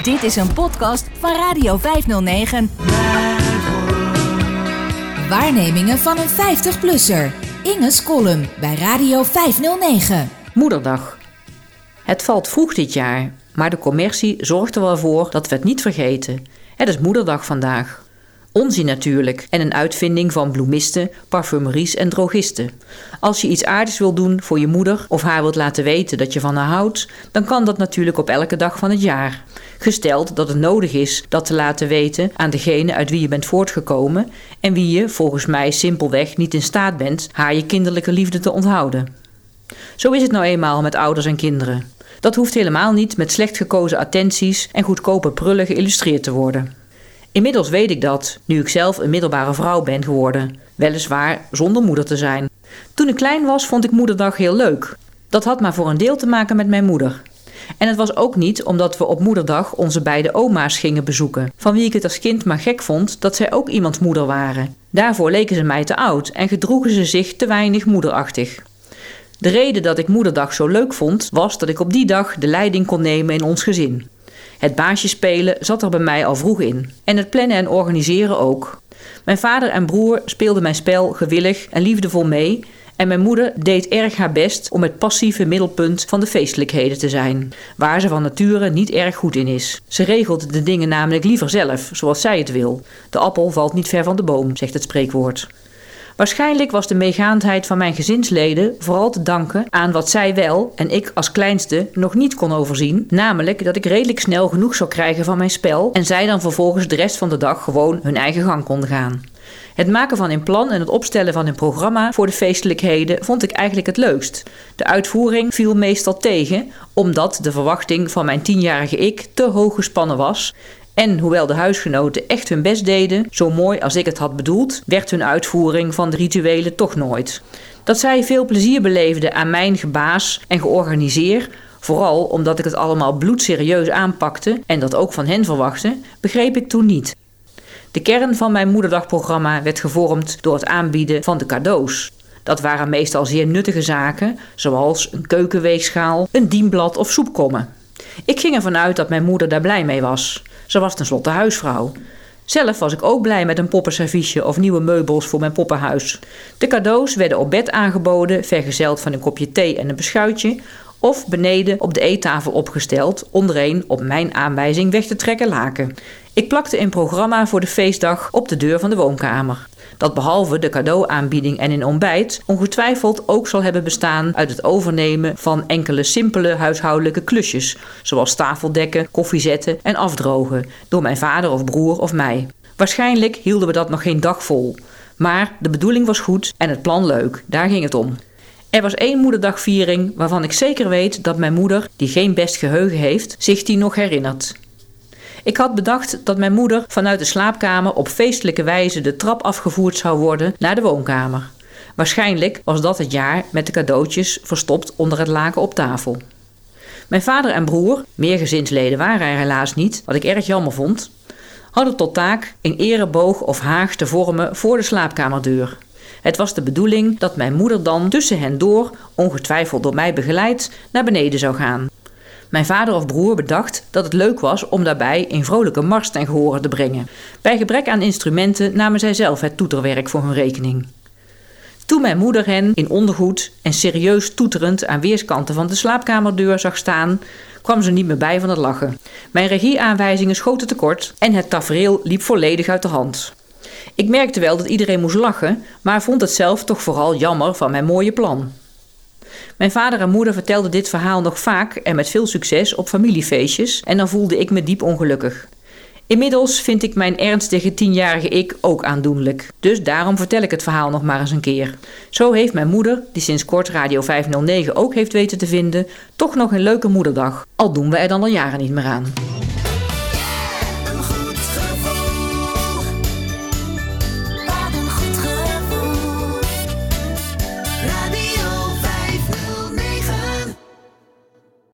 Dit is een podcast van Radio 509. Waarnemingen van een 50-plusser. Inge's column bij Radio 509. Moederdag. Het valt vroeg dit jaar, maar de commercie zorgt er wel voor dat we het niet vergeten. Het is Moederdag vandaag. Onzin natuurlijk en een uitvinding van bloemisten, parfumeries en drogisten. Als je iets aardigs wil doen voor je moeder of haar wilt laten weten dat je van haar houdt, dan kan dat natuurlijk op elke dag van het jaar. Gesteld dat het nodig is dat te laten weten aan degene uit wie je bent voortgekomen en wie je volgens mij simpelweg niet in staat bent haar je kinderlijke liefde te onthouden. Zo is het nou eenmaal met ouders en kinderen. Dat hoeft helemaal niet met slecht gekozen attenties en goedkope prullen geïllustreerd te worden. Inmiddels weet ik dat, nu ik zelf een middelbare vrouw ben geworden, weliswaar zonder moeder te zijn. Toen ik klein was, vond ik Moederdag heel leuk. Dat had maar voor een deel te maken met mijn moeder. En het was ook niet omdat we op Moederdag onze beide oma's gingen bezoeken, van wie ik het als kind maar gek vond dat zij ook iemands moeder waren. Daarvoor leken ze mij te oud en gedroegen ze zich te weinig moederachtig. De reden dat ik Moederdag zo leuk vond, was dat ik op die dag de leiding kon nemen in ons gezin. Het baasje spelen zat er bij mij al vroeg in. En het plannen en organiseren ook. Mijn vader en broer speelden mijn spel gewillig en liefdevol mee. En mijn moeder deed erg haar best om het passieve middelpunt van de feestelijkheden te zijn, waar ze van nature niet erg goed in is. Ze regelt de dingen namelijk liever zelf, zoals zij het wil. De appel valt niet ver van de boom, zegt het spreekwoord. Waarschijnlijk was de meegaandheid van mijn gezinsleden vooral te danken aan wat zij wel en ik als kleinste nog niet kon overzien, namelijk dat ik redelijk snel genoeg zou krijgen van mijn spel en zij dan vervolgens de rest van de dag gewoon hun eigen gang konden gaan. Het maken van een plan en het opstellen van een programma voor de feestelijkheden vond ik eigenlijk het leukst. De uitvoering viel meestal tegen, omdat de verwachting van mijn tienjarige ik te hoog gespannen was en hoewel de huisgenoten echt hun best deden, zo mooi als ik het had bedoeld, werd hun uitvoering van de rituelen toch nooit. Dat zij veel plezier beleefden aan mijn gebaas en georganiseer, vooral omdat ik het allemaal bloedserieus aanpakte en dat ook van hen verwachtte, begreep ik toen niet. De kern van mijn moederdagprogramma werd gevormd door het aanbieden van de cadeaus. Dat waren meestal zeer nuttige zaken, zoals een keukenweegschaal, een dienblad of soepkommen. Ik ging ervan uit dat mijn moeder daar blij mee was. Ze was tenslotte huisvrouw. Zelf was ik ook blij met een poppenserviesje of nieuwe meubels voor mijn poppenhuis. De cadeaus werden op bed aangeboden, vergezeld van een kopje thee en een beschuitje, of beneden op de eettafel opgesteld, ondereen op mijn aanwijzing weg te trekken laken. Ik plakte een programma voor de feestdag op de deur van de woonkamer dat behalve de cadeauaanbieding en een ontbijt ongetwijfeld ook zal hebben bestaan uit het overnemen van enkele simpele huishoudelijke klusjes, zoals tafeldekken, koffiezetten en afdrogen, door mijn vader of broer of mij. Waarschijnlijk hielden we dat nog geen dag vol, maar de bedoeling was goed en het plan leuk, daar ging het om. Er was één moederdagviering waarvan ik zeker weet dat mijn moeder, die geen best geheugen heeft, zich die nog herinnert. Ik had bedacht dat mijn moeder vanuit de slaapkamer op feestelijke wijze de trap afgevoerd zou worden naar de woonkamer. Waarschijnlijk was dat het jaar met de cadeautjes verstopt onder het laken op tafel. Mijn vader en broer, meer gezinsleden waren er helaas niet, wat ik erg jammer vond, hadden tot taak een ereboog of haag te vormen voor de slaapkamerdeur. Het was de bedoeling dat mijn moeder dan tussen hen door, ongetwijfeld door mij begeleid, naar beneden zou gaan. Mijn vader of broer bedacht dat het leuk was om daarbij een vrolijke mars ten gehore te brengen. Bij gebrek aan instrumenten namen zij zelf het toeterwerk voor hun rekening. Toen mijn moeder hen in ondergoed en serieus toeterend aan weerskanten van de slaapkamerdeur zag staan, kwam ze niet meer bij van het lachen. Mijn regieaanwijzingen schoten tekort en het tafereel liep volledig uit de hand. Ik merkte wel dat iedereen moest lachen, maar vond het zelf toch vooral jammer van mijn mooie plan. Mijn vader en moeder vertelden dit verhaal nog vaak en met veel succes op familiefeestjes en dan voelde ik me diep ongelukkig. Inmiddels vind ik mijn ernstige tienjarige ik ook aandoenlijk. Dus daarom vertel ik het verhaal nog maar eens een keer. Zo heeft mijn moeder, die sinds kort Radio 509 ook heeft weten te vinden, toch nog een leuke moederdag. Al doen we er dan al jaren niet meer aan.